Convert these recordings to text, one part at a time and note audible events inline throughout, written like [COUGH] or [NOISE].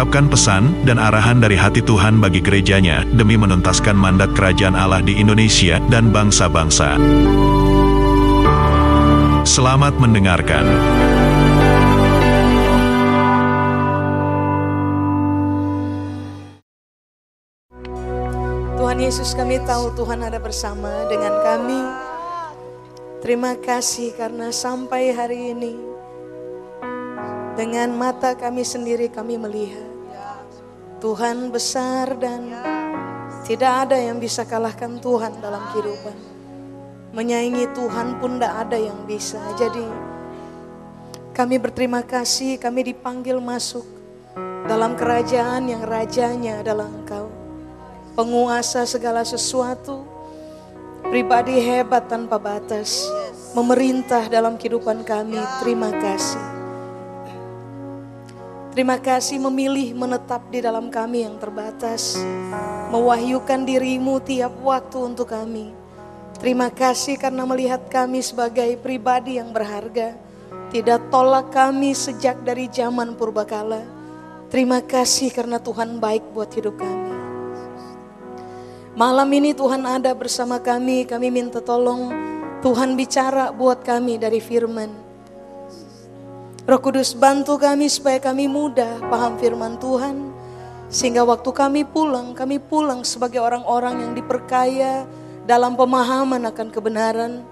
mengungkapkan pesan dan arahan dari hati Tuhan bagi gerejanya demi menuntaskan mandat kerajaan Allah di Indonesia dan bangsa-bangsa. Selamat mendengarkan. Tuhan Yesus kami tahu Tuhan ada bersama dengan kami. Terima kasih karena sampai hari ini dengan mata kami sendiri kami melihat Tuhan besar dan tidak ada yang bisa kalahkan Tuhan dalam kehidupan. Menyaingi Tuhan pun tidak ada yang bisa. Jadi kami berterima kasih kami dipanggil masuk dalam kerajaan yang rajanya adalah Engkau. Penguasa segala sesuatu, pribadi hebat tanpa batas, memerintah dalam kehidupan kami. Terima kasih. Terima kasih memilih menetap di dalam kami yang terbatas. Mewahyukan dirimu tiap waktu untuk kami. Terima kasih karena melihat kami sebagai pribadi yang berharga. Tidak tolak kami sejak dari zaman purbakala. Terima kasih karena Tuhan baik buat hidup kami. Malam ini Tuhan ada bersama kami. Kami minta tolong Tuhan bicara buat kami dari firman. Roh Kudus bantu kami supaya kami mudah paham firman Tuhan. Sehingga waktu kami pulang, kami pulang sebagai orang-orang yang diperkaya dalam pemahaman akan kebenaran.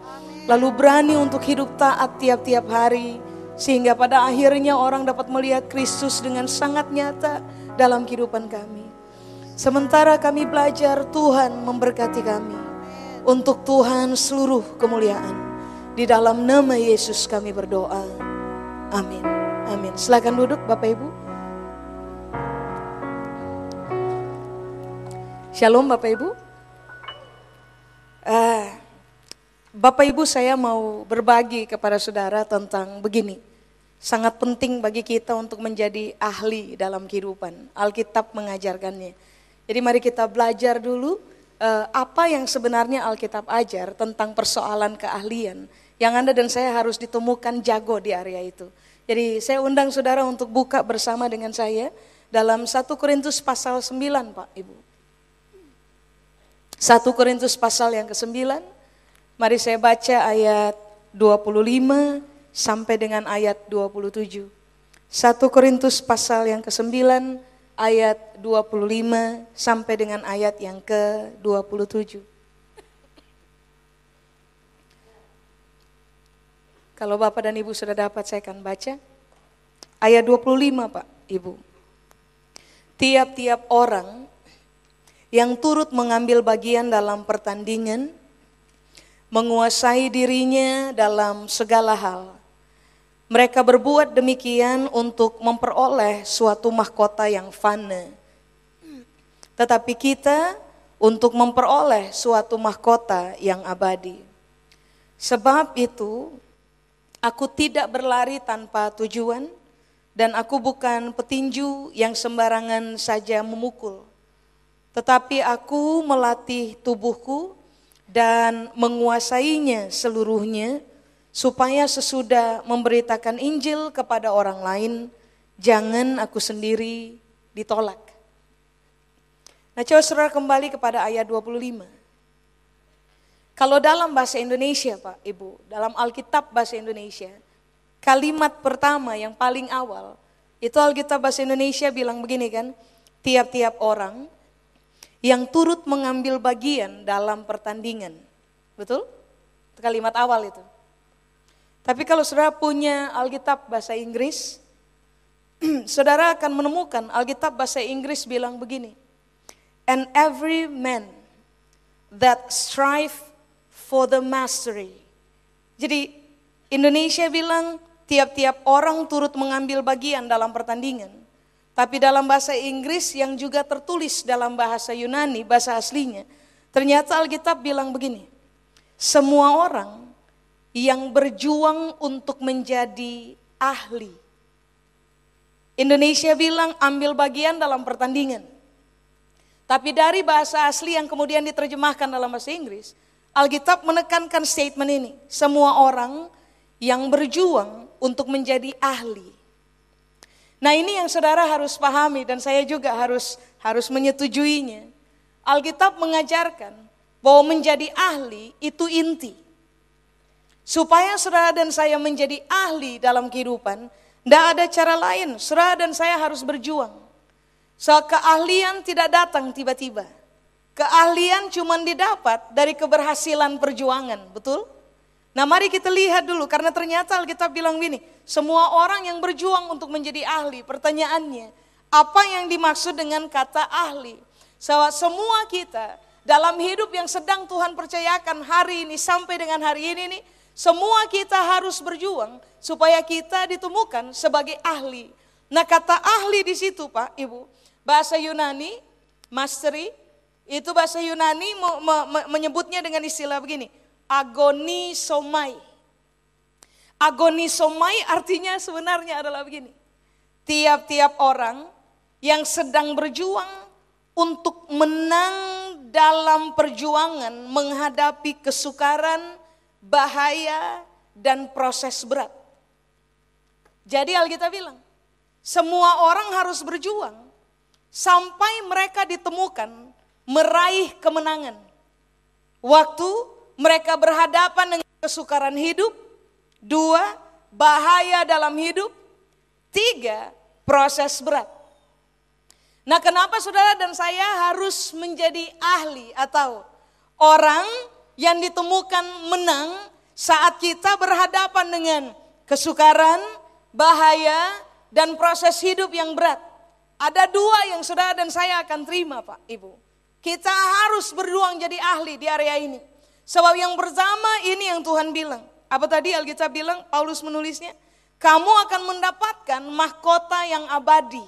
Lalu berani untuk hidup taat tiap-tiap hari. Sehingga pada akhirnya orang dapat melihat Kristus dengan sangat nyata dalam kehidupan kami. Sementara kami belajar Tuhan memberkati kami. Untuk Tuhan seluruh kemuliaan. Di dalam nama Yesus kami berdoa. Amin. Amin. Silakan duduk Bapak Ibu. Shalom Bapak Ibu. Uh, Bapak Ibu saya mau berbagi kepada saudara tentang begini. Sangat penting bagi kita untuk menjadi ahli dalam kehidupan. Alkitab mengajarkannya. Jadi mari kita belajar dulu uh, apa yang sebenarnya Alkitab ajar tentang persoalan keahlian. Yang Anda dan saya harus ditemukan jago di area itu. Jadi saya undang saudara untuk buka bersama dengan saya dalam 1 Korintus pasal 9 Pak Ibu. 1 Korintus pasal yang ke-9. Mari saya baca ayat 25 sampai dengan ayat 27. 1 Korintus pasal yang ke-9 ayat 25 sampai dengan ayat yang ke-27. Kalau Bapak dan Ibu sudah dapat saya akan baca. Ayat 25 Pak, Ibu. Tiap-tiap orang yang turut mengambil bagian dalam pertandingan, menguasai dirinya dalam segala hal. Mereka berbuat demikian untuk memperoleh suatu mahkota yang fana. Tetapi kita untuk memperoleh suatu mahkota yang abadi. Sebab itu, Aku tidak berlari tanpa tujuan dan aku bukan petinju yang sembarangan saja memukul. Tetapi aku melatih tubuhku dan menguasainya seluruhnya supaya sesudah memberitakan Injil kepada orang lain, jangan aku sendiri ditolak. Nah coba saudara kembali kepada ayat 25. Kalau dalam bahasa Indonesia Pak Ibu, dalam Alkitab bahasa Indonesia, kalimat pertama yang paling awal, itu Alkitab bahasa Indonesia bilang begini kan, tiap-tiap orang yang turut mengambil bagian dalam pertandingan. Betul? Itu kalimat awal itu. Tapi kalau saudara punya Alkitab bahasa Inggris, [CLEARS THROAT] saudara akan menemukan Alkitab bahasa Inggris bilang begini, and every man that strive for the mastery. Jadi Indonesia bilang tiap-tiap orang turut mengambil bagian dalam pertandingan. Tapi dalam bahasa Inggris yang juga tertulis dalam bahasa Yunani, bahasa aslinya, Ternyata Alkitab bilang begini, semua orang yang berjuang untuk menjadi ahli. Indonesia bilang ambil bagian dalam pertandingan. Tapi dari bahasa asli yang kemudian diterjemahkan dalam bahasa Inggris, Alkitab menekankan statement ini. Semua orang yang berjuang untuk menjadi ahli. Nah ini yang saudara harus pahami dan saya juga harus harus menyetujuinya. Alkitab mengajarkan bahwa menjadi ahli itu inti. Supaya saudara dan saya menjadi ahli dalam kehidupan, tidak ada cara lain. Saudara dan saya harus berjuang. So, keahlian tidak datang tiba-tiba. Keahlian cuma didapat dari keberhasilan perjuangan, betul? Nah mari kita lihat dulu, karena ternyata Alkitab bilang gini, semua orang yang berjuang untuk menjadi ahli, pertanyaannya, apa yang dimaksud dengan kata ahli? So, semua kita dalam hidup yang sedang Tuhan percayakan hari ini sampai dengan hari ini nih, semua kita harus berjuang supaya kita ditemukan sebagai ahli. Nah kata ahli di situ Pak, Ibu, bahasa Yunani, mastery, itu bahasa Yunani me, me, me, menyebutnya dengan istilah begini, agoni somai. Agoni somai artinya sebenarnya adalah begini. Tiap-tiap orang yang sedang berjuang untuk menang dalam perjuangan menghadapi kesukaran, bahaya, dan proses berat. Jadi Alkitab bilang, semua orang harus berjuang sampai mereka ditemukan meraih kemenangan. Waktu mereka berhadapan dengan kesukaran hidup, dua, bahaya dalam hidup, tiga, proses berat. Nah, kenapa saudara dan saya harus menjadi ahli atau orang yang ditemukan menang saat kita berhadapan dengan kesukaran, bahaya, dan proses hidup yang berat. Ada dua yang saudara dan saya akan terima Pak Ibu. Kita harus berjuang jadi ahli di area ini. Sebab yang pertama ini yang Tuhan bilang. Apa tadi Alkitab bilang, Paulus menulisnya. Kamu akan mendapatkan mahkota yang abadi.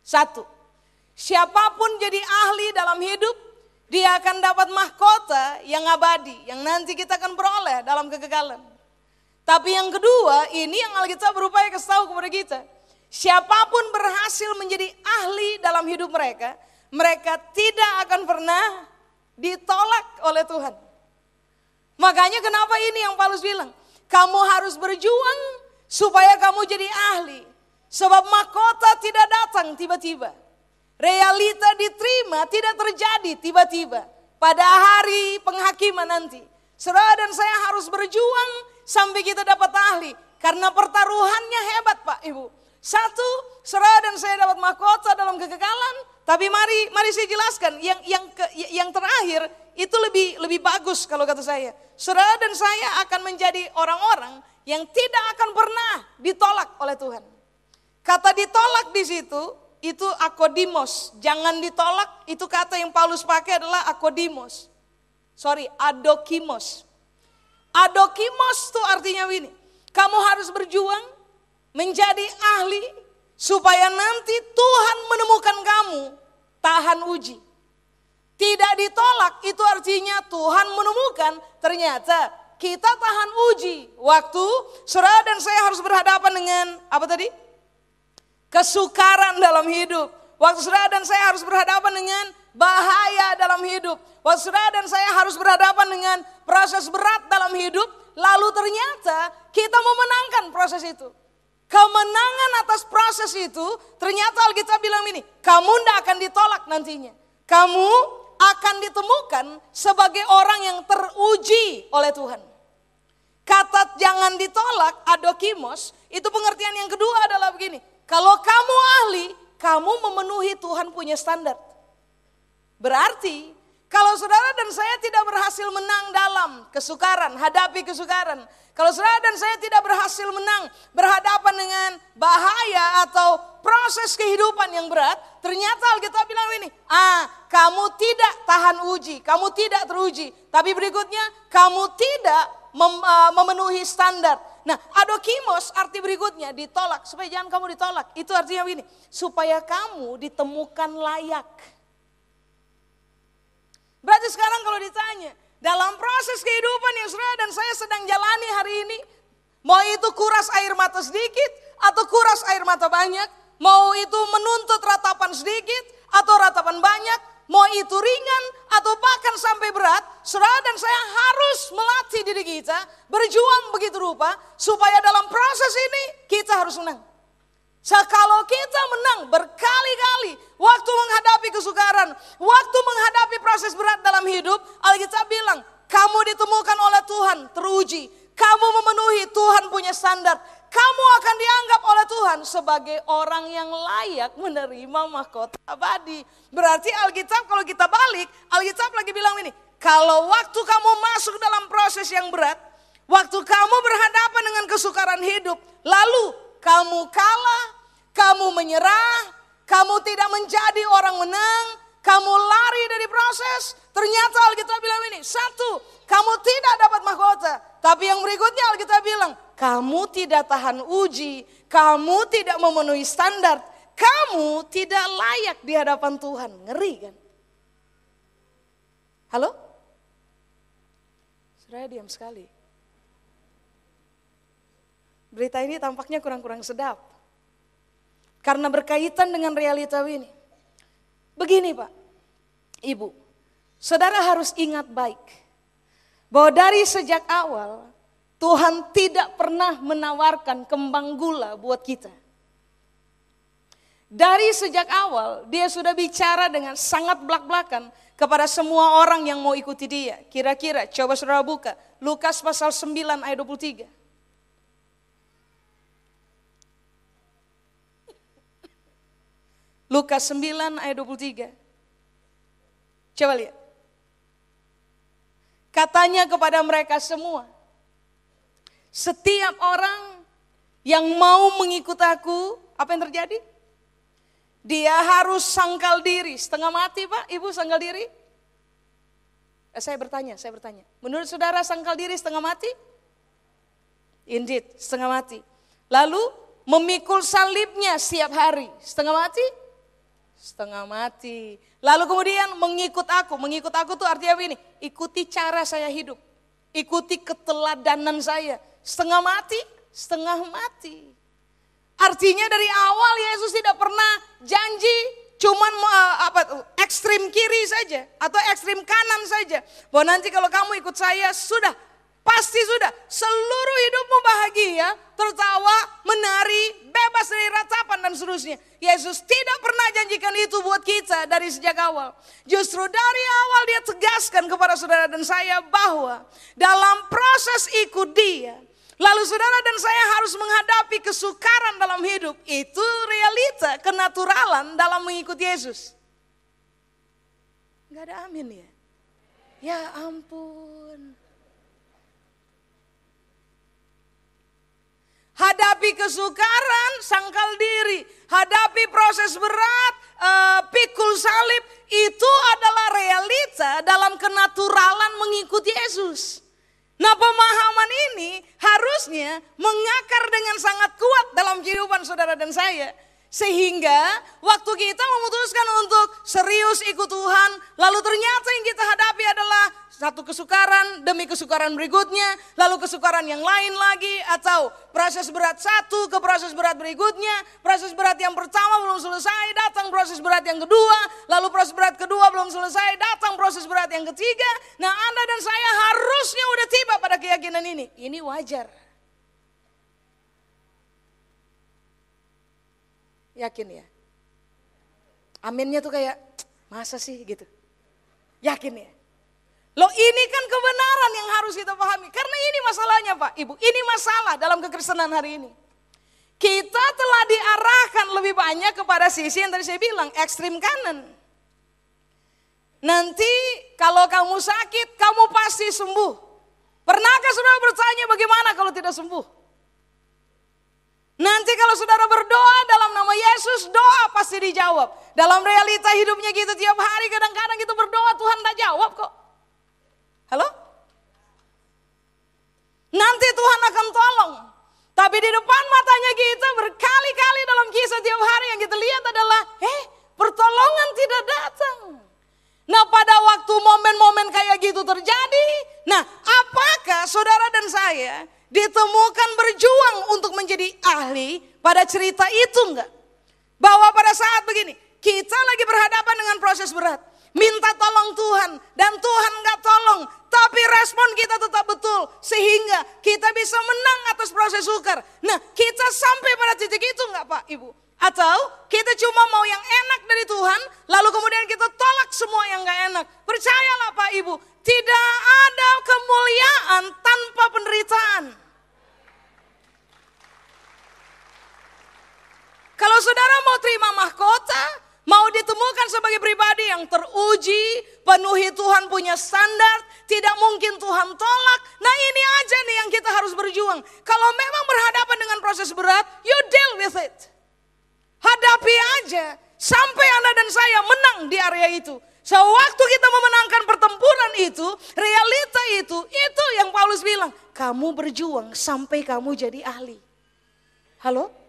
Satu, siapa pun jadi ahli dalam hidup, dia akan dapat mahkota yang abadi, yang nanti kita akan peroleh dalam kegagalan. Tapi yang kedua, ini yang Alkitab berupaya kasih tahu kepada kita. Siapa pun berhasil menjadi ahli dalam hidup mereka, mereka tidak akan pernah ditolak oleh Tuhan. Makanya kenapa ini yang Paulus bilang, kamu harus berjuang supaya kamu jadi ahli. Sebab mahkota tidak datang tiba-tiba. Realita diterima tidak terjadi tiba-tiba. Pada hari penghakiman nanti. Saudara dan saya harus berjuang sampai kita dapat ahli. Karena pertaruhannya hebat Pak Ibu. Satu, saudara dan saya dapat mahkota dalam kegagalan. Tapi mari mari saya jelaskan yang yang ke, yang terakhir itu lebih lebih bagus kalau kata saya. Saudara dan saya akan menjadi orang-orang yang tidak akan pernah ditolak oleh Tuhan. Kata ditolak di situ itu akodimos. Jangan ditolak, itu kata yang Paulus pakai adalah akodimos. Sorry, adokimos. Adokimos itu artinya ini. Kamu harus berjuang menjadi ahli supaya nanti Tuhan menemukan kamu tahan uji. Tidak ditolak itu artinya Tuhan menemukan ternyata kita tahan uji. Waktu saudara dan saya harus berhadapan dengan apa tadi? kesukaran dalam hidup. Waktu saudara dan saya harus berhadapan dengan bahaya dalam hidup. Waktu saudara dan saya harus berhadapan dengan proses berat dalam hidup. Lalu ternyata kita memenangkan proses itu. Kemenangan atas proses itu ternyata Alkitab bilang ini. Kamu tidak akan ditolak nantinya. Kamu akan ditemukan sebagai orang yang teruji oleh Tuhan. Kata jangan ditolak, adokimos, itu pengertian yang kedua adalah begini. Kalau kamu ahli, kamu memenuhi Tuhan punya standar. Berarti kalau saudara dan saya tidak berhasil menang dalam kesukaran, hadapi kesukaran. Kalau saudara dan saya tidak berhasil menang berhadapan dengan bahaya atau proses kehidupan yang berat, ternyata Alkitab bilang ini, ah kamu tidak tahan uji, kamu tidak teruji. Tapi berikutnya, kamu tidak mem, uh, memenuhi standar. Nah, adokimos arti berikutnya ditolak supaya jangan kamu ditolak. Itu artinya begini, supaya kamu ditemukan layak. Berarti sekarang kalau ditanya, dalam proses kehidupan yang saudara dan saya sedang jalani hari ini, mau itu kuras air mata sedikit atau kuras air mata banyak, mau itu menuntut ratapan sedikit atau ratapan banyak, mau itu ringan atau bahkan sampai berat, saudara dan saya harus melatih diri kita berjuang begitu rupa supaya dalam proses ini kita harus menang. Kalau kita menang berkali-kali waktu menghadapi kesukaran, waktu menghadapi proses berat dalam hidup, Alkitab bilang, kamu ditemukan oleh Tuhan teruji, kamu memenuhi Tuhan punya standar, kamu akan dianggap oleh Tuhan sebagai orang yang layak menerima mahkota abadi. Berarti Alkitab kalau kita balik, Alkitab lagi bilang ini, kalau waktu kamu masuk dalam proses yang berat, waktu kamu berhadapan dengan kesukaran hidup, lalu kamu kalah, kamu menyerah, kamu tidak menjadi orang menang, kamu lari dari proses. Ternyata Alkitab bilang ini, satu, kamu tidak dapat mahkota. Tapi yang berikutnya Alkitab bilang, kamu tidak tahan uji, kamu tidak memenuhi standar, kamu tidak layak di hadapan Tuhan. Ngeri kan? Halo? Saya diam sekali. Berita ini tampaknya kurang-kurang sedap. Karena berkaitan dengan realita ini. Begini Pak, Ibu, saudara harus ingat baik. Bahwa dari sejak awal Tuhan tidak pernah menawarkan kembang gula buat kita. Dari sejak awal dia sudah bicara dengan sangat belak-belakan kepada semua orang yang mau ikuti dia. Kira-kira coba saudara buka Lukas pasal 9 ayat 23. Lukas 9 ayat 23. Coba lihat. Katanya kepada mereka semua, setiap orang yang mau mengikut aku, apa yang terjadi? Dia harus sangkal diri, setengah mati pak, ibu sangkal diri? Eh, saya bertanya, saya bertanya. Menurut saudara sangkal diri setengah mati? Indeed, setengah mati. Lalu memikul salibnya setiap hari, setengah mati? Setengah mati. Lalu kemudian mengikut aku. Mengikut aku tuh artinya ini, ikuti cara saya hidup. Ikuti keteladanan saya. Setengah mati, setengah mati. Artinya dari awal Yesus tidak pernah janji cuman uh, apa ekstrim kiri saja atau ekstrim kanan saja. Bahwa nanti kalau kamu ikut saya sudah Pasti sudah seluruh hidupmu bahagia, tertawa, menari, bebas dari ratapan dan seterusnya. Yesus tidak pernah janjikan itu buat kita dari sejak awal. Justru dari awal dia tegaskan kepada saudara dan saya bahwa dalam proses ikut dia, lalu saudara dan saya harus menghadapi kesukaran dalam hidup. Itu realita, kenaturalan dalam mengikuti Yesus. Gak ada amin ya? Ya ampun. Hadapi kesukaran, sangkal diri. Hadapi proses berat, uh, pikul salib. Itu adalah realita dalam kenaturalan mengikuti Yesus. Nah pemahaman ini harusnya mengakar dengan sangat kuat dalam kehidupan saudara dan saya. Sehingga waktu kita memutuskan untuk serius ikut Tuhan, lalu ternyata yang kita hadapi adalah satu kesukaran demi kesukaran berikutnya, lalu kesukaran yang lain lagi, atau proses berat satu ke proses berat berikutnya, proses berat yang pertama belum selesai, datang proses berat yang kedua, lalu proses berat kedua belum selesai, datang proses berat yang ketiga. Nah Anda dan saya harusnya udah tiba pada keyakinan ini. Ini wajar. Yakin ya? Aminnya tuh kayak, masa sih gitu. Yakin ya? Loh ini kan kebenaran yang harus kita pahami. Karena ini masalahnya Pak, Ibu. Ini masalah dalam kekristenan hari ini. Kita telah diarahkan lebih banyak kepada sisi yang tadi saya bilang, ekstrim kanan. Nanti kalau kamu sakit, kamu pasti sembuh. Pernahkah saudara bertanya bagaimana kalau tidak sembuh? Nanti kalau saudara berdoa dalam nama Yesus, doa pasti dijawab. Dalam realita hidupnya gitu, tiap hari kadang-kadang kita berdoa Tuhan tidak jawab kok. Halo? Nanti Tuhan akan tolong. Tapi di depan matanya kita berkali-kali dalam kisah tiap hari yang kita lihat adalah, eh pertolongan tidak datang. Nah pada waktu momen-momen kayak gitu terjadi, nah apakah saudara dan saya ditemukan berjuang untuk menjadi ahli pada cerita itu enggak? Bahwa pada saat begini, kita lagi berhadapan dengan proses berat. Minta tolong Tuhan dan Tuhan enggak tolong. Tapi respon kita tetap betul. Sehingga kita bisa menang atas proses sukar. Nah kita sampai pada titik itu enggak Pak Ibu? Atau kita cuma mau yang enak dari Tuhan, lalu kemudian kita tolak semua yang enggak enak. Percayalah Pak Ibu, tidak ada kemuliaan tanpa penderitaan. Kalau saudara mau terima mahkota, mau ditemukan sebagai pribadi yang teruji, penuhi Tuhan punya standar, tidak mungkin Tuhan tolak. Nah ini aja nih yang kita harus berjuang. Kalau memang berhadapan dengan proses berat, you deal with it. Hadapi aja, sampai Anda dan saya menang di area itu. Sewaktu kita memenangkan pertempuran itu, realita itu, itu yang Paulus bilang, kamu berjuang sampai kamu jadi ahli. Halo?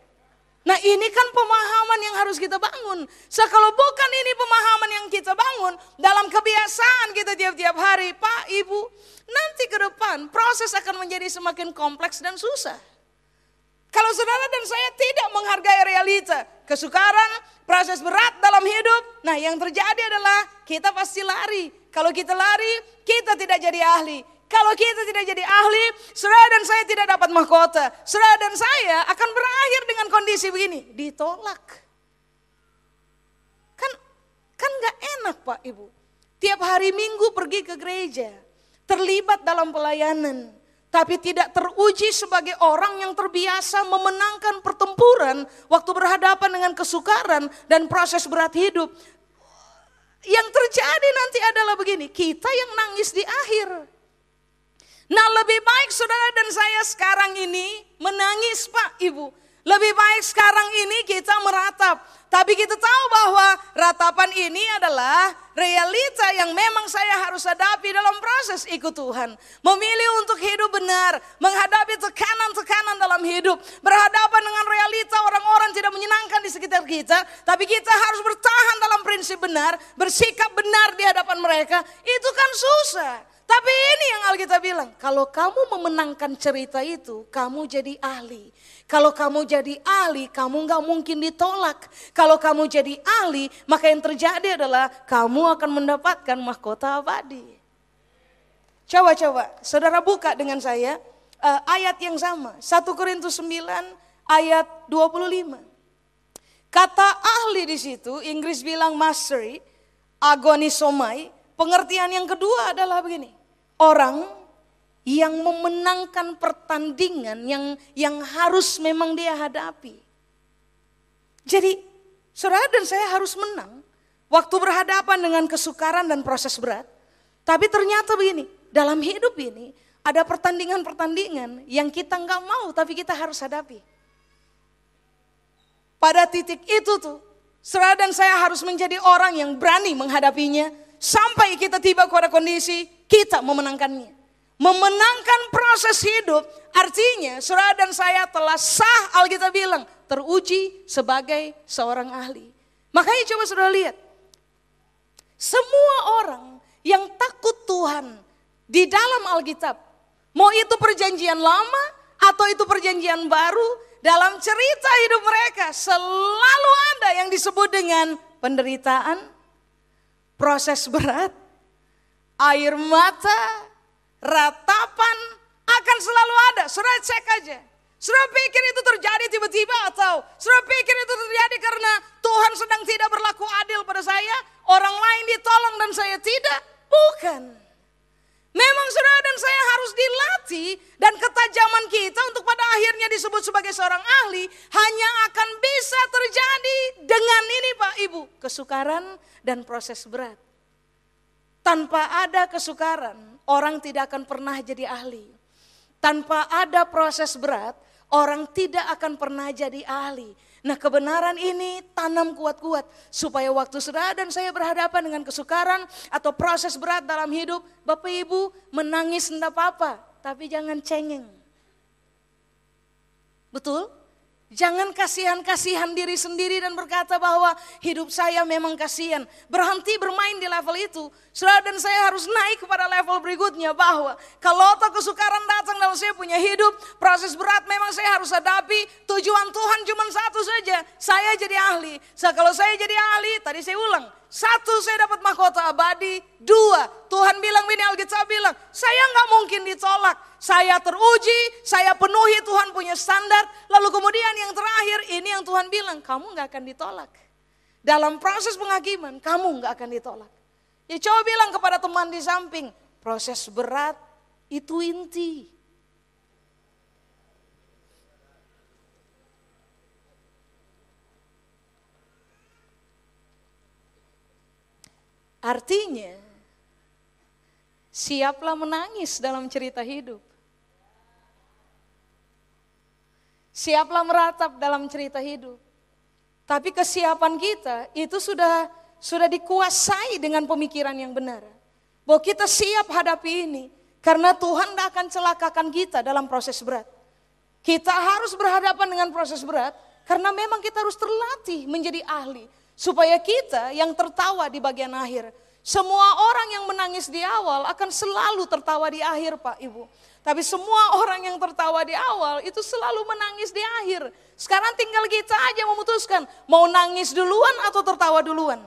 Nah ini kan pemahaman yang harus kita bangun. So kalau bukan ini pemahaman yang kita bangun dalam kebiasaan kita tiap-tiap hari, Pak, Ibu, nanti ke depan proses akan menjadi semakin kompleks dan susah. Kalau saudara dan saya tidak menghargai realita, kesukaran, proses berat dalam hidup, nah yang terjadi adalah kita pasti lari. Kalau kita lari, kita tidak jadi ahli. Kalau kita tidak jadi ahli, saudara dan saya tidak dapat mahkota. Saudara dan saya akan berakhir dengan kondisi begini, ditolak. Kan kan nggak enak Pak Ibu. Tiap hari Minggu pergi ke gereja, terlibat dalam pelayanan, tapi tidak teruji sebagai orang yang terbiasa memenangkan pertempuran waktu berhadapan dengan kesukaran dan proses berat hidup. Yang terjadi nanti adalah begini, kita yang nangis di akhir. Nah lebih baik saudara dan saya sekarang ini menangis Pak Ibu. Lebih baik sekarang ini kita meratap. Tapi kita tahu bahwa ratapan ini adalah realita yang memang saya harus hadapi dalam proses ikut Tuhan. Memilih untuk hidup benar, menghadapi tekanan-tekanan dalam hidup. Berhadapan dengan realita orang-orang tidak menyenangkan di sekitar kita. Tapi kita harus bertahan dalam prinsip benar, bersikap benar di hadapan mereka. Itu kan susah. Tapi ini yang Alkitab bilang, kalau kamu memenangkan cerita itu, kamu jadi ahli. Kalau kamu jadi ahli, kamu nggak mungkin ditolak. Kalau kamu jadi ahli, maka yang terjadi adalah kamu akan mendapatkan mahkota abadi. Coba-coba, saudara buka dengan saya uh, ayat yang sama. 1 Korintus 9 ayat 25. Kata ahli di situ, Inggris bilang mastery, agonisomai. Pengertian yang kedua adalah begini orang yang memenangkan pertandingan yang yang harus memang dia hadapi. Jadi saudara dan saya harus menang waktu berhadapan dengan kesukaran dan proses berat. Tapi ternyata begini, dalam hidup ini ada pertandingan-pertandingan yang kita nggak mau tapi kita harus hadapi. Pada titik itu tuh, saudara dan saya harus menjadi orang yang berani menghadapinya sampai kita tiba pada kondisi kita memenangkannya. Memenangkan proses hidup artinya saudara dan saya telah sah Alkitab bilang teruji sebagai seorang ahli. Makanya coba saudara lihat. Semua orang yang takut Tuhan di dalam Alkitab. Mau itu perjanjian lama atau itu perjanjian baru. Dalam cerita hidup mereka selalu ada yang disebut dengan penderitaan, proses berat, air mata, ratapan akan selalu ada. Sudah cek aja. Sudah pikir itu terjadi tiba-tiba atau sudah pikir itu terjadi karena Tuhan sedang tidak berlaku adil pada saya, orang lain ditolong dan saya tidak? Bukan. Memang saudara dan saya harus dilatih dan ketajaman kita untuk pada akhirnya disebut sebagai seorang ahli hanya akan bisa terjadi dengan ini Pak Ibu, kesukaran dan proses berat. Tanpa ada kesukaran, orang tidak akan pernah jadi ahli. Tanpa ada proses berat, orang tidak akan pernah jadi ahli. Nah kebenaran ini tanam kuat-kuat supaya waktu saudara dan saya berhadapan dengan kesukaran atau proses berat dalam hidup, Bapak Ibu menangis tidak apa-apa, tapi jangan cengeng. Betul? Jangan kasihan-kasihan diri sendiri dan berkata bahwa hidup saya memang kasihan. Berhenti bermain di level itu. Saudara dan saya harus naik kepada level berikutnya bahwa kalau toh kesukaran datang dalam saya punya hidup, proses berat memang saya harus hadapi. Tujuan Tuhan cuma satu saja, saya jadi ahli. So, kalau saya jadi ahli, tadi saya ulang, satu, saya dapat mahkota abadi. Dua, Tuhan bilang, ini Alkitab bilang, saya nggak mungkin ditolak. Saya teruji, saya penuhi Tuhan punya standar. Lalu kemudian yang terakhir, ini yang Tuhan bilang, kamu nggak akan ditolak. Dalam proses penghakiman, kamu nggak akan ditolak. Ya coba bilang kepada teman di samping, proses berat itu inti. Artinya, siaplah menangis dalam cerita hidup. Siaplah meratap dalam cerita hidup. Tapi kesiapan kita itu sudah sudah dikuasai dengan pemikiran yang benar. Bahwa kita siap hadapi ini karena Tuhan tidak akan celakakan kita dalam proses berat. Kita harus berhadapan dengan proses berat karena memang kita harus terlatih menjadi ahli Supaya kita yang tertawa di bagian akhir. Semua orang yang menangis di awal akan selalu tertawa di akhir Pak Ibu. Tapi semua orang yang tertawa di awal itu selalu menangis di akhir. Sekarang tinggal kita aja memutuskan mau nangis duluan atau tertawa duluan.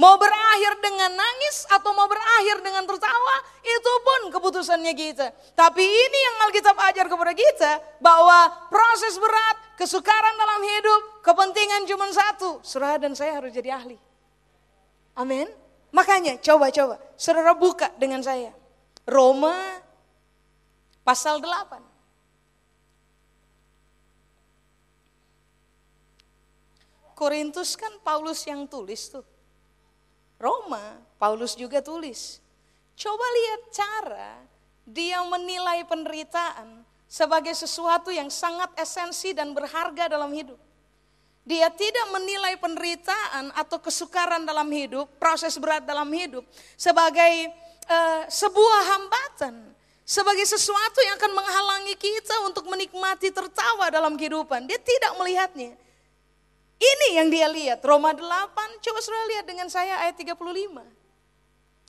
Mau berakhir dengan nangis atau mau berakhir dengan tertawa, itu pun keputusannya kita. Tapi ini yang Alkitab ajar kepada kita, bahwa proses berat, kesukaran dalam hidup, kepentingan cuma satu. Saudara dan saya harus jadi ahli. Amin. Makanya coba-coba, saudara buka dengan saya. Roma pasal 8. Korintus kan Paulus yang tulis tuh. Roma, Paulus juga tulis. Coba lihat cara dia menilai penderitaan sebagai sesuatu yang sangat esensi dan berharga dalam hidup. Dia tidak menilai penderitaan atau kesukaran dalam hidup, proses berat dalam hidup sebagai uh, sebuah hambatan, sebagai sesuatu yang akan menghalangi kita untuk menikmati tertawa dalam kehidupan. Dia tidak melihatnya. Ini yang dia lihat, Roma 8, coba saudara lihat dengan saya ayat 35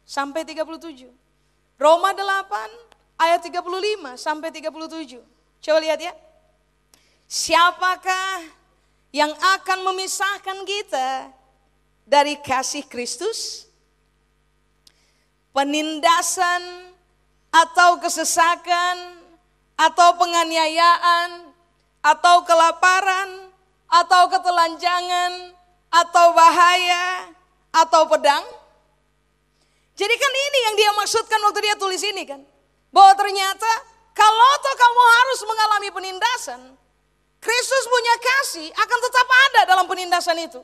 sampai 37. Roma 8 ayat 35 sampai 37. Coba lihat ya. Siapakah yang akan memisahkan kita dari kasih Kristus? Penindasan atau kesesakan atau penganiayaan atau kelaparan atau ketelanjangan, atau bahaya, atau pedang. Jadi kan ini yang dia maksudkan waktu dia tulis ini kan. Bahwa ternyata kalau toh kamu harus mengalami penindasan, Kristus punya kasih akan tetap ada dalam penindasan itu.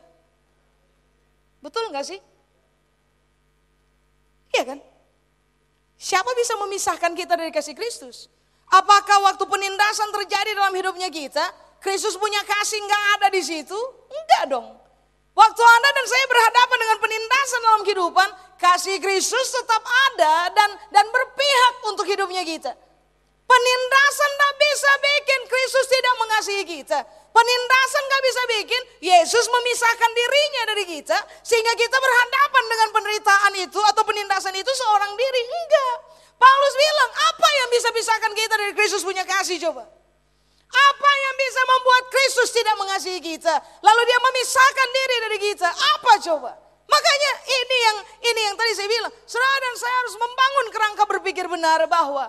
Betul nggak sih? Iya kan? Siapa bisa memisahkan kita dari kasih Kristus? Apakah waktu penindasan terjadi dalam hidupnya kita, Kristus punya kasih nggak ada di situ? Enggak dong. Waktu Anda dan saya berhadapan dengan penindasan dalam kehidupan, kasih Kristus tetap ada dan dan berpihak untuk hidupnya kita. Penindasan tak bisa bikin Kristus tidak mengasihi kita. Penindasan gak bisa bikin Yesus memisahkan dirinya dari kita sehingga kita berhadapan dengan penderitaan itu atau penindasan itu seorang diri. Enggak. Paulus bilang, apa yang bisa pisahkan kita dari Kristus punya kasih coba? Apa yang bisa membuat Kristus tidak mengasihi kita? Lalu dia memisahkan diri dari kita. Apa coba? Makanya ini yang ini yang tadi saya bilang, saudara dan saya harus membangun kerangka berpikir benar bahwa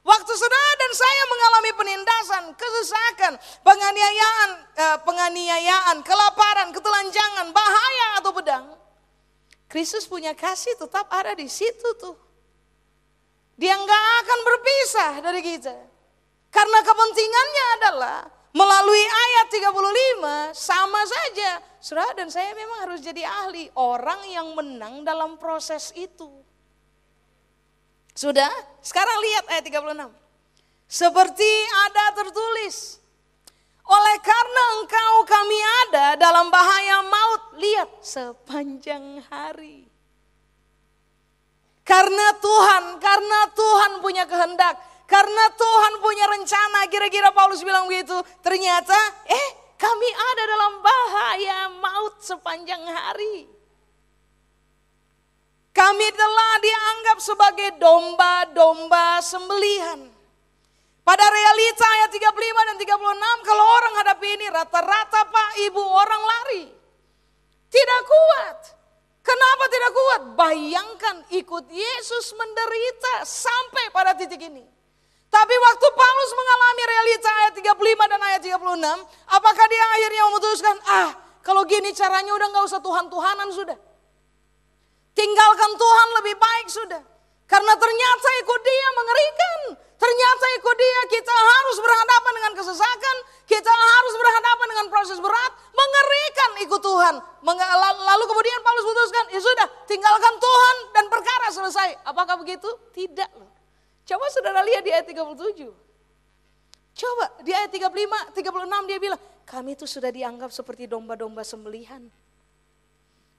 waktu saudara dan saya mengalami penindasan, kesesakan, penganiayaan, eh, penganiayaan, kelaparan, ketelanjangan, bahaya atau pedang, Kristus punya kasih tetap ada di situ tuh. Dia nggak akan berpisah dari kita. Karena kepentingannya adalah melalui ayat 35 sama saja. Saudara dan saya memang harus jadi ahli. Orang yang menang dalam proses itu. Sudah? Sekarang lihat ayat 36. Seperti ada tertulis. Oleh karena engkau kami ada dalam bahaya maut. Lihat sepanjang hari. Karena Tuhan, karena Tuhan punya kehendak karena Tuhan punya rencana, kira-kira Paulus bilang begitu. Ternyata, eh kami ada dalam bahaya maut sepanjang hari. Kami telah dianggap sebagai domba-domba sembelihan. Pada realita ayat 35 dan 36 kalau orang hadapi ini rata-rata pak ibu orang lari. Tidak kuat. Kenapa tidak kuat? Bayangkan ikut Yesus menderita sampai pada titik ini. Tapi waktu Paulus mengalami realita ayat 35 dan ayat 36, apakah dia akhirnya memutuskan, ah kalau gini caranya udah nggak usah Tuhan-Tuhanan sudah. Tinggalkan Tuhan lebih baik sudah. Karena ternyata ikut dia mengerikan. Ternyata ikut dia kita harus berhadapan dengan kesesakan. Kita harus berhadapan dengan proses berat. Mengerikan ikut Tuhan. Lalu kemudian Paulus putuskan, ya sudah tinggalkan Tuhan dan perkara selesai. Apakah begitu? Tidak loh. Coba saudara lihat di ayat 37. Coba di ayat 35, 36 dia bilang, kami itu sudah dianggap seperti domba-domba sembelihan.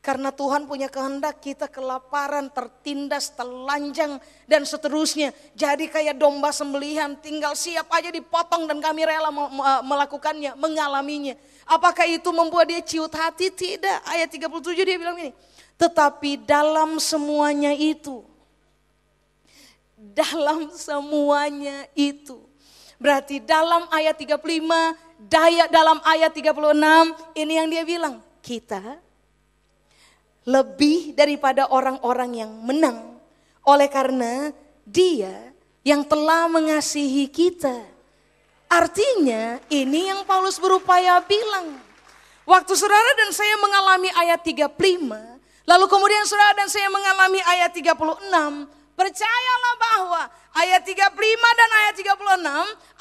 Karena Tuhan punya kehendak kita kelaparan, tertindas, telanjang dan seterusnya. Jadi kayak domba sembelihan tinggal siap aja dipotong dan kami rela melakukannya, mengalaminya. Apakah itu membuat dia ciut hati? Tidak. Ayat 37 dia bilang ini. Tetapi dalam semuanya itu. Dalam semuanya itu. Berarti dalam ayat 35, daya dalam ayat 36 ini yang dia bilang. Kita lebih daripada orang-orang yang menang. Oleh karena dia yang telah mengasihi kita. Artinya ini yang Paulus berupaya bilang. Waktu saudara dan saya mengalami ayat 35, lalu kemudian saudara dan saya mengalami ayat 36, Percayalah bahwa ayat 35 dan ayat 36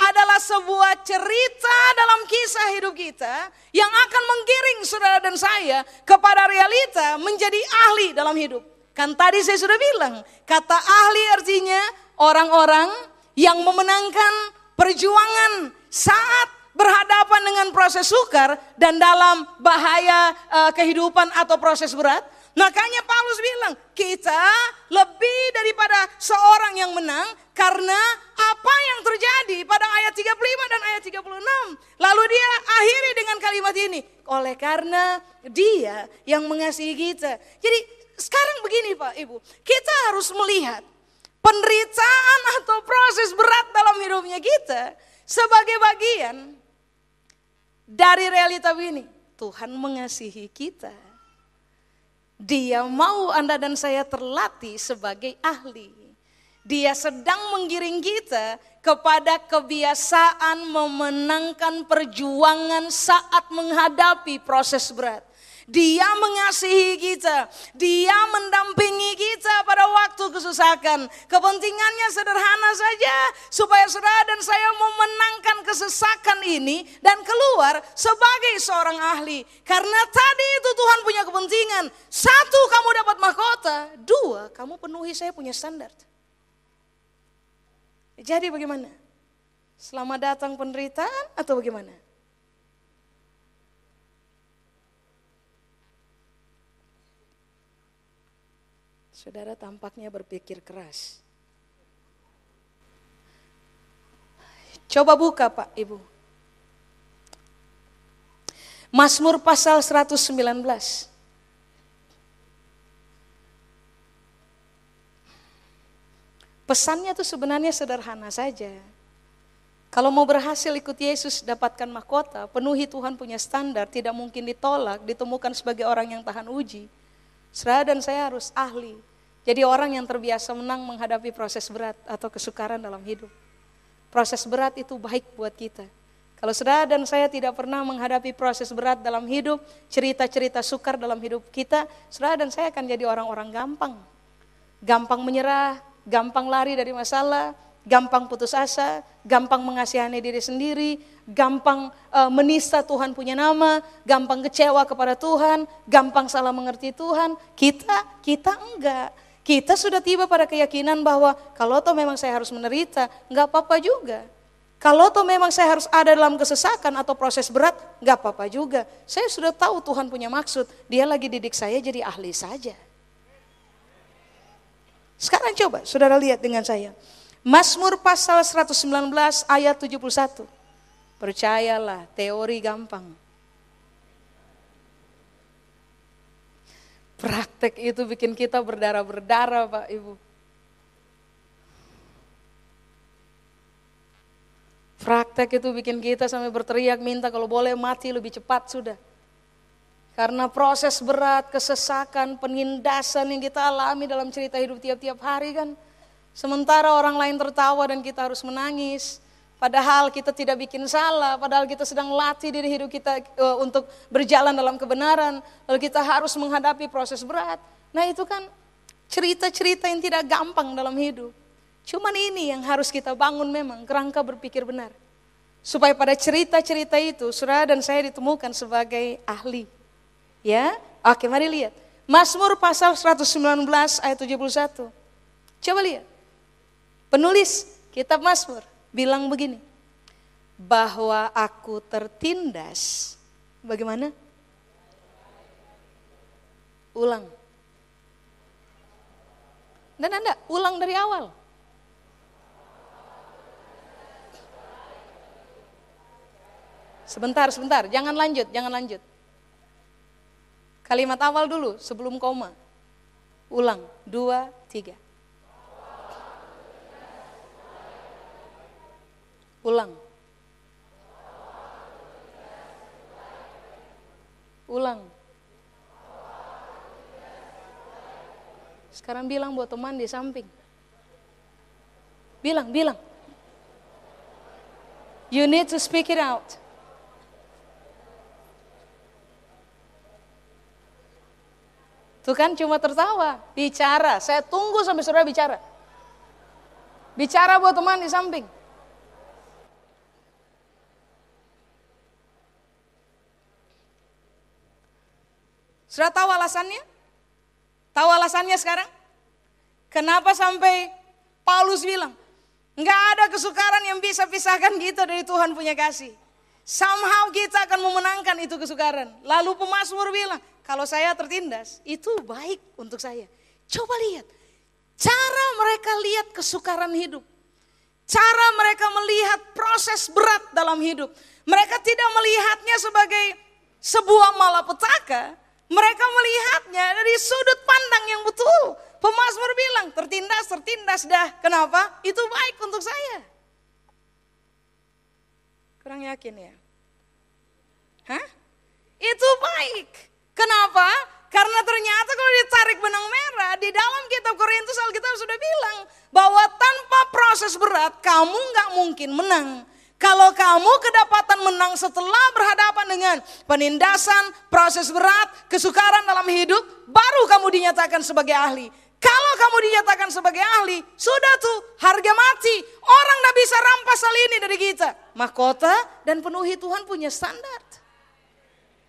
adalah sebuah cerita dalam kisah hidup kita yang akan menggiring saudara dan saya kepada realita menjadi ahli dalam hidup. Kan tadi saya sudah bilang, kata ahli artinya orang-orang yang memenangkan perjuangan saat berhadapan dengan proses sukar dan dalam bahaya uh, kehidupan atau proses berat. Makanya Paulus bilang, kita lebih daripada seorang yang menang karena apa yang terjadi pada ayat 35 dan ayat 36. Lalu dia akhiri dengan kalimat ini, oleh karena dia yang mengasihi kita. Jadi sekarang begini Pak Ibu, kita harus melihat penderitaan atau proses berat dalam hidupnya kita sebagai bagian dari realita ini. Tuhan mengasihi kita. Dia mau Anda dan saya terlatih sebagai ahli. Dia sedang menggiring kita kepada kebiasaan memenangkan perjuangan saat menghadapi proses berat. Dia mengasihi kita, dia mendampingi kita pada waktu kesusahan. Kepentingannya sederhana saja, supaya saudara dan saya memenangkan kesesakan ini dan keluar sebagai seorang ahli. Karena tadi itu Tuhan punya kepentingan. Satu, kamu dapat mahkota. Dua, kamu penuhi saya punya standar. Jadi bagaimana? Selamat datang penderitaan atau bagaimana? Saudara tampaknya berpikir keras. Coba buka Pak Ibu. Mazmur pasal 119. Pesannya tuh sebenarnya sederhana saja. Kalau mau berhasil ikut Yesus dapatkan mahkota, penuhi Tuhan punya standar, tidak mungkin ditolak, ditemukan sebagai orang yang tahan uji. Saudara dan saya harus ahli, jadi orang yang terbiasa menang menghadapi proses berat atau kesukaran dalam hidup. Proses berat itu baik buat kita. Kalau saudara dan saya tidak pernah menghadapi proses berat dalam hidup, cerita-cerita sukar dalam hidup kita, saudara dan saya akan jadi orang-orang gampang. Gampang menyerah, gampang lari dari masalah, gampang putus asa, gampang mengasihani diri sendiri, gampang uh, menista Tuhan punya nama, gampang kecewa kepada Tuhan, gampang salah mengerti Tuhan. Kita, kita enggak. Kita sudah tiba pada keyakinan bahwa kalau toh memang saya harus menderita, nggak apa-apa juga. Kalau toh memang saya harus ada dalam kesesakan atau proses berat, nggak apa-apa juga. Saya sudah tahu Tuhan punya maksud, dia lagi didik saya jadi ahli saja. Sekarang coba saudara lihat dengan saya. Mazmur pasal 119 ayat 71. Percayalah, teori gampang. Praktek itu bikin kita berdarah-berdarah Pak Ibu. Praktek itu bikin kita sampai berteriak minta kalau boleh mati lebih cepat sudah. Karena proses berat, kesesakan, penindasan yang kita alami dalam cerita hidup tiap-tiap hari kan. Sementara orang lain tertawa dan kita harus menangis. Padahal kita tidak bikin salah, padahal kita sedang latih diri hidup kita uh, untuk berjalan dalam kebenaran. Lalu kita harus menghadapi proses berat. Nah itu kan cerita-cerita yang tidak gampang dalam hidup. Cuman ini yang harus kita bangun memang, kerangka berpikir benar. Supaya pada cerita-cerita itu, surah dan saya ditemukan sebagai ahli. Ya, oke mari lihat. Mazmur pasal 119 ayat 71. Coba lihat. Penulis kitab Mazmur bilang begini. Bahwa aku tertindas. Bagaimana? Ulang. Dan Anda ulang dari awal. Sebentar, sebentar, jangan lanjut, jangan lanjut. Kalimat awal dulu sebelum koma. Ulang, dua, tiga. Ulang. Ulang. Sekarang bilang buat teman di samping. Bilang, bilang. You need to speak it out. Tuh kan cuma tertawa, bicara. Saya tunggu sampai saudara bicara. Bicara buat teman di samping. Sudah tahu alasannya? Tahu alasannya sekarang? Kenapa sampai Paulus bilang, nggak ada kesukaran yang bisa pisahkan kita dari Tuhan punya kasih. Somehow kita akan memenangkan itu kesukaran. Lalu pemazmur bilang, kalau saya tertindas, itu baik untuk saya. Coba lihat, cara mereka lihat kesukaran hidup. Cara mereka melihat proses berat dalam hidup. Mereka tidak melihatnya sebagai sebuah malapetaka. Mereka melihatnya dari sudut pandang yang betul. Pemasmur bilang, tertindas, tertindas dah. Kenapa? Itu baik untuk saya. Kurang yakin ya? Hah? Itu baik. Kenapa? Karena ternyata kalau ditarik benang merah di dalam kitab Korintus Alkitab sudah bilang bahwa tanpa proses berat kamu nggak mungkin menang. Kalau kamu kedapatan menang setelah berhadapan dengan penindasan, proses berat, kesukaran dalam hidup, baru kamu dinyatakan sebagai ahli. Kalau kamu dinyatakan sebagai ahli, sudah tuh harga mati. Orang tidak bisa rampas hal ini dari kita. Mahkota dan penuhi Tuhan punya standar.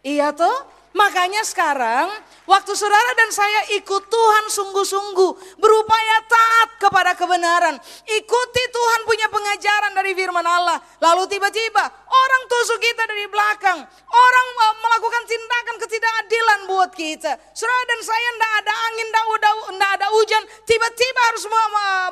Iya tuh, Makanya sekarang waktu saudara dan saya ikut Tuhan sungguh-sungguh berupaya taat kepada kebenaran. Ikuti Tuhan punya pengajaran dari firman Allah. Lalu tiba-tiba orang tusuk kita dari belakang. Orang eh, melakukan tindakan ketidakadilan buat kita. Saudara dan saya tidak ada angin, tidak ada hujan. Tiba-tiba harus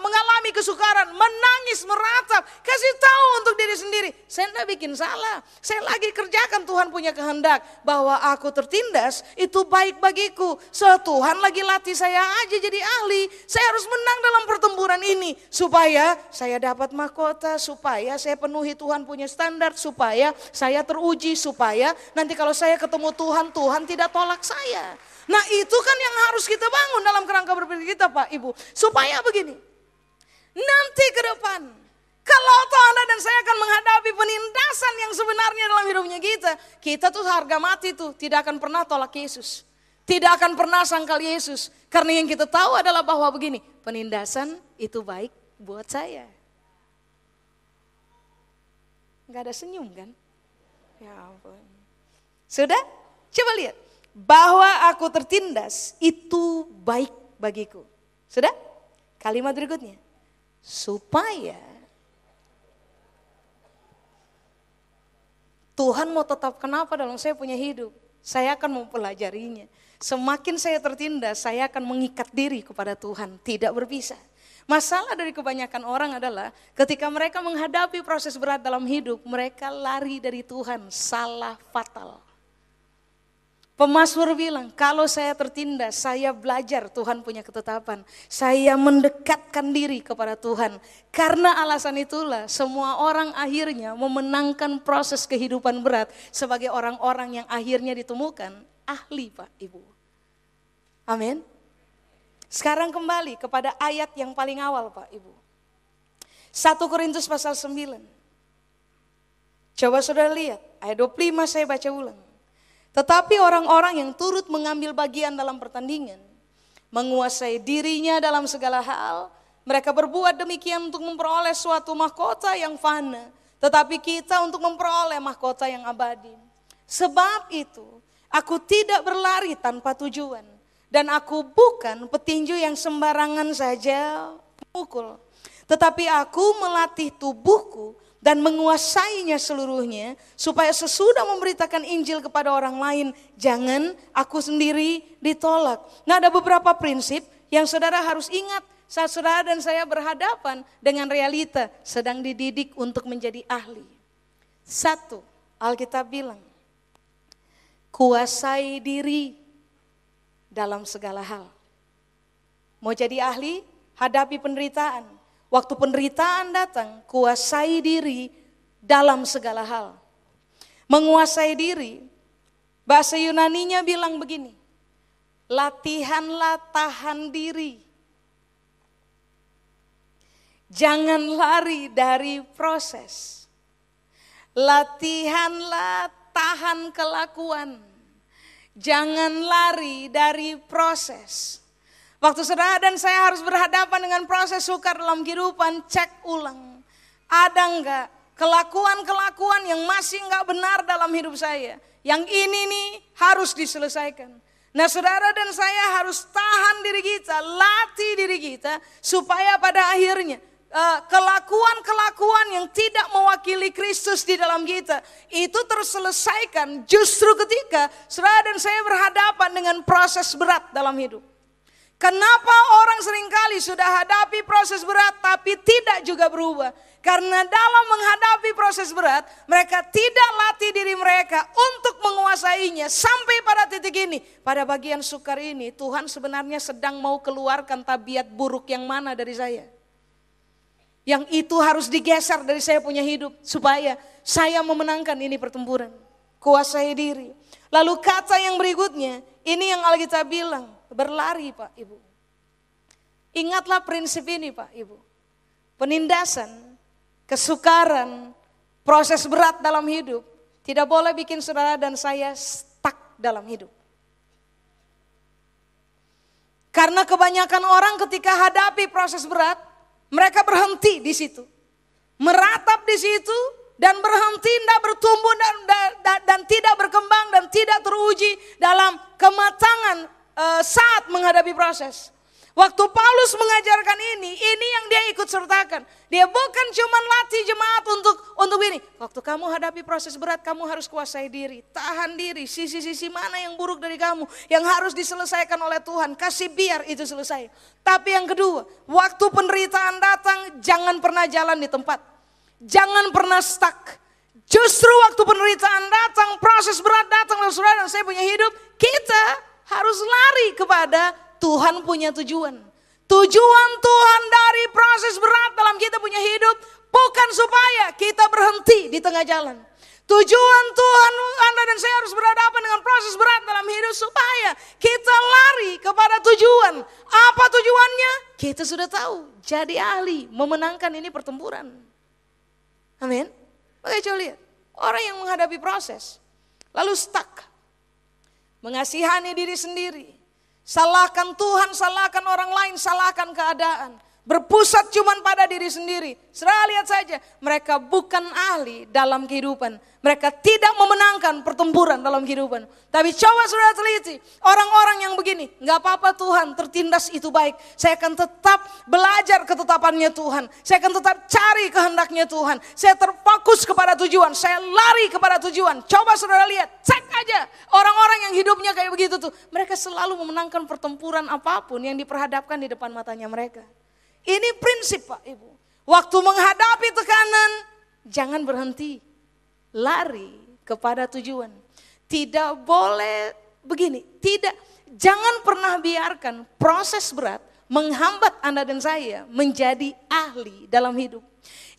mengalami kesukaran, menangis, meratap. Kasih tahu untuk diri sendiri. Saya tidak bikin salah. Saya lagi kerjakan Tuhan punya kehendak bahwa aku ter tertindas, itu baik bagiku. So Tuhan lagi latih saya aja jadi ahli. Saya harus menang dalam pertempuran ini. Supaya saya dapat mahkota, supaya saya penuhi Tuhan punya standar, supaya saya teruji, supaya nanti kalau saya ketemu Tuhan, Tuhan tidak tolak saya. Nah itu kan yang harus kita bangun dalam kerangka berpikir kita Pak Ibu. Supaya begini, nanti ke depan kalau toh Anda dan saya akan menghadapi penindasan yang sebenarnya dalam hidupnya kita, kita tuh harga mati tuh tidak akan pernah tolak Yesus. Tidak akan pernah sangkal Yesus. Karena yang kita tahu adalah bahwa begini, penindasan itu baik buat saya. Gak ada senyum kan? Ya ampun. Sudah? Coba lihat. Bahwa aku tertindas itu baik bagiku. Sudah? Kalimat berikutnya. Supaya Tuhan mau tetap kenapa dalam saya punya hidup? Saya akan mempelajarinya. Semakin saya tertindas, saya akan mengikat diri kepada Tuhan, tidak berpisah. Masalah dari kebanyakan orang adalah ketika mereka menghadapi proses berat dalam hidup, mereka lari dari Tuhan, salah fatal. Pemasmur bilang, kalau saya tertindas, saya belajar Tuhan punya ketetapan. Saya mendekatkan diri kepada Tuhan. Karena alasan itulah semua orang akhirnya memenangkan proses kehidupan berat sebagai orang-orang yang akhirnya ditemukan ahli Pak Ibu. Amin. Sekarang kembali kepada ayat yang paling awal Pak Ibu. 1 Korintus pasal 9. Coba saudara lihat, ayat 25 saya baca ulang. Tetapi orang-orang yang turut mengambil bagian dalam pertandingan, menguasai dirinya dalam segala hal, mereka berbuat demikian untuk memperoleh suatu mahkota yang fana, tetapi kita untuk memperoleh mahkota yang abadi. Sebab itu, aku tidak berlari tanpa tujuan, dan aku bukan petinju yang sembarangan saja mukul, tetapi aku melatih tubuhku dan menguasainya seluruhnya supaya sesudah memberitakan Injil kepada orang lain jangan aku sendiri ditolak. Nah ada beberapa prinsip yang saudara harus ingat saat saudara dan saya berhadapan dengan realita sedang dididik untuk menjadi ahli. Satu, Alkitab bilang, kuasai diri dalam segala hal. Mau jadi ahli, hadapi penderitaan, Waktu penderitaan datang, kuasai diri dalam segala hal. Menguasai diri, bahasa Yunaninya bilang begini, latihanlah tahan diri. Jangan lari dari proses. Latihanlah tahan kelakuan. Jangan lari dari proses. Waktu saudara dan saya harus berhadapan dengan proses sukar dalam kehidupan, cek ulang. Ada enggak kelakuan-kelakuan yang masih enggak benar dalam hidup saya. Yang ini nih harus diselesaikan. Nah saudara dan saya harus tahan diri kita, latih diri kita. Supaya pada akhirnya eh, kelakuan-kelakuan yang tidak mewakili Kristus di dalam kita itu terselesaikan justru ketika saudara dan saya berhadapan dengan proses berat dalam hidup. Kenapa orang sering kali sudah hadapi proses berat tapi tidak juga berubah? Karena dalam menghadapi proses berat, mereka tidak latih diri mereka untuk menguasainya sampai pada titik ini. Pada bagian sukar ini, Tuhan sebenarnya sedang mau keluarkan tabiat buruk yang mana dari saya. Yang itu harus digeser dari saya punya hidup supaya saya memenangkan ini pertempuran. Kuasai diri. Lalu kata yang berikutnya, ini yang Alkitab bilang, berlari Pak Ibu. Ingatlah prinsip ini Pak Ibu. Penindasan, kesukaran, proses berat dalam hidup tidak boleh bikin saudara dan saya stuck dalam hidup. Karena kebanyakan orang ketika hadapi proses berat, mereka berhenti di situ. Meratap di situ dan berhenti tidak bertumbuh dan, dan, dan tidak berkembang dan tidak teruji dalam kematangan uh, saat menghadapi proses. Waktu Paulus mengajarkan ini, ini yang dia ikut sertakan. Dia bukan cuma latih jemaat untuk untuk ini. Waktu kamu hadapi proses berat, kamu harus kuasai diri, tahan diri. Sisi-sisi mana yang buruk dari kamu yang harus diselesaikan oleh Tuhan, kasih biar itu selesai. Tapi yang kedua, waktu penderitaan datang, jangan pernah jalan di tempat. Jangan pernah stuck. Justru waktu penderitaan datang, proses berat datang, saudara saya punya hidup, kita harus lari kepada Tuhan punya tujuan. Tujuan Tuhan dari proses berat dalam kita punya hidup bukan supaya kita berhenti di tengah jalan. Tujuan Tuhan Anda dan saya harus berhadapan dengan proses berat dalam hidup supaya kita lari kepada tujuan. Apa tujuannya? Kita sudah tahu. Jadi ahli memenangkan ini pertempuran. Amin. Oke coba lihat. Orang yang menghadapi proses. Lalu stuck Mengasihani diri sendiri. Salahkan Tuhan, salahkan orang lain, salahkan keadaan. Berpusat cuman pada diri sendiri. Serah lihat saja, mereka bukan ahli dalam kehidupan. Mereka tidak memenangkan pertempuran dalam kehidupan. Tapi coba sudah teliti, orang-orang yang begini, nggak apa-apa Tuhan, tertindas itu baik. Saya akan tetap belajar ketetapannya Tuhan. Saya akan tetap cari kehendaknya Tuhan. Saya terfokus kepada tujuan, saya lari kepada tujuan. Coba saudara lihat, cek aja hidupnya kayak begitu tuh. Mereka selalu memenangkan pertempuran apa pun yang diperhadapkan di depan matanya mereka. Ini prinsip Pak Ibu. Waktu menghadapi tekanan, jangan berhenti. Lari kepada tujuan. Tidak boleh begini, tidak jangan pernah biarkan proses berat menghambat Anda dan saya menjadi ahli dalam hidup.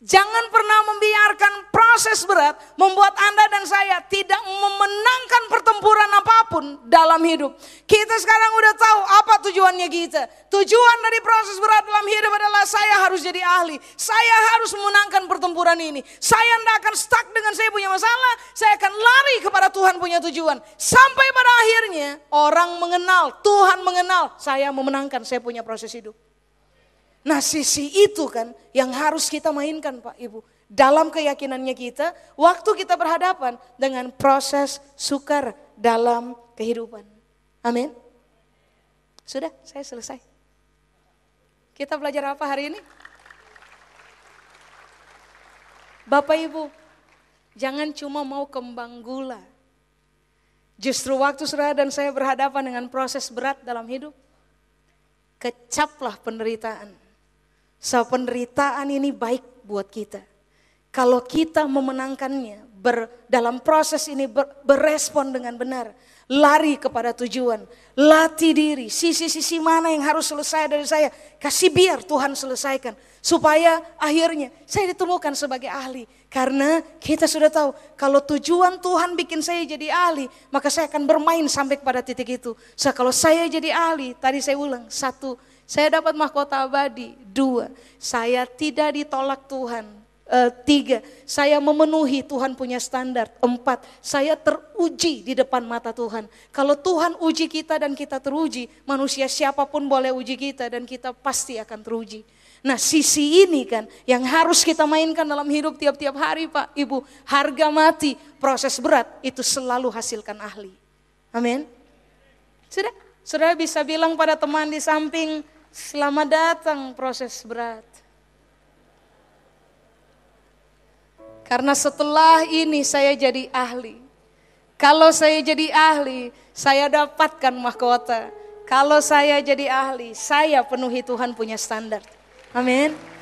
Jangan pernah membiarkan proses berat membuat Anda dan saya tidak memenangkan pertempuran apa pun dalam hidup. Kita sekarang udah tahu apa tujuannya kita. Tujuan dari proses berat dalam hidup adalah saya harus jadi ahli. Saya harus memenangkan pertempuran ini. Saya tidak akan stuck dengan saya punya masalah. Saya akan lari kepada Tuhan punya tujuan. Sampai pada akhirnya orang mengenal, Tuhan mengenal saya memenangkan saya punya proses hidup. Nah sisi itu kan yang harus kita mainkan Pak Ibu. Dalam keyakinannya kita, waktu kita berhadapan dengan proses sukar dalam kehidupan. Amin. Sudah, saya selesai. Kita belajar apa hari ini? Bapak Ibu, jangan cuma mau kembang gula. Justru waktu saudara dan saya berhadapan dengan proses berat dalam hidup, kecaplah penderitaan So penderitaan ini baik buat kita. Kalau kita memenangkannya, ber, dalam proses ini ber, berespon dengan benar, lari kepada tujuan, latih diri, sisi-sisi mana yang harus selesai dari saya, kasih biar Tuhan selesaikan. Supaya akhirnya saya ditemukan sebagai ahli. Karena kita sudah tahu, kalau tujuan Tuhan bikin saya jadi ahli, maka saya akan bermain sampai pada titik itu. So kalau saya jadi ahli, tadi saya ulang, satu, saya dapat mahkota abadi. Dua, saya tidak ditolak Tuhan. E, tiga, saya memenuhi Tuhan punya standar. Empat, saya teruji di depan mata Tuhan. Kalau Tuhan uji kita dan kita teruji, manusia siapa pun boleh uji kita dan kita pasti akan teruji. Nah sisi ini kan yang harus kita mainkan dalam hidup tiap-tiap hari Pak Ibu. Harga mati, proses berat itu selalu hasilkan ahli. Amin. Sudah? Saudara bisa bilang pada teman di samping, selamat datang proses berat. Karena setelah ini saya jadi ahli. Kalau saya jadi ahli, saya dapatkan mahkota. Kalau saya jadi ahli, saya penuhi Tuhan punya standar. Amin.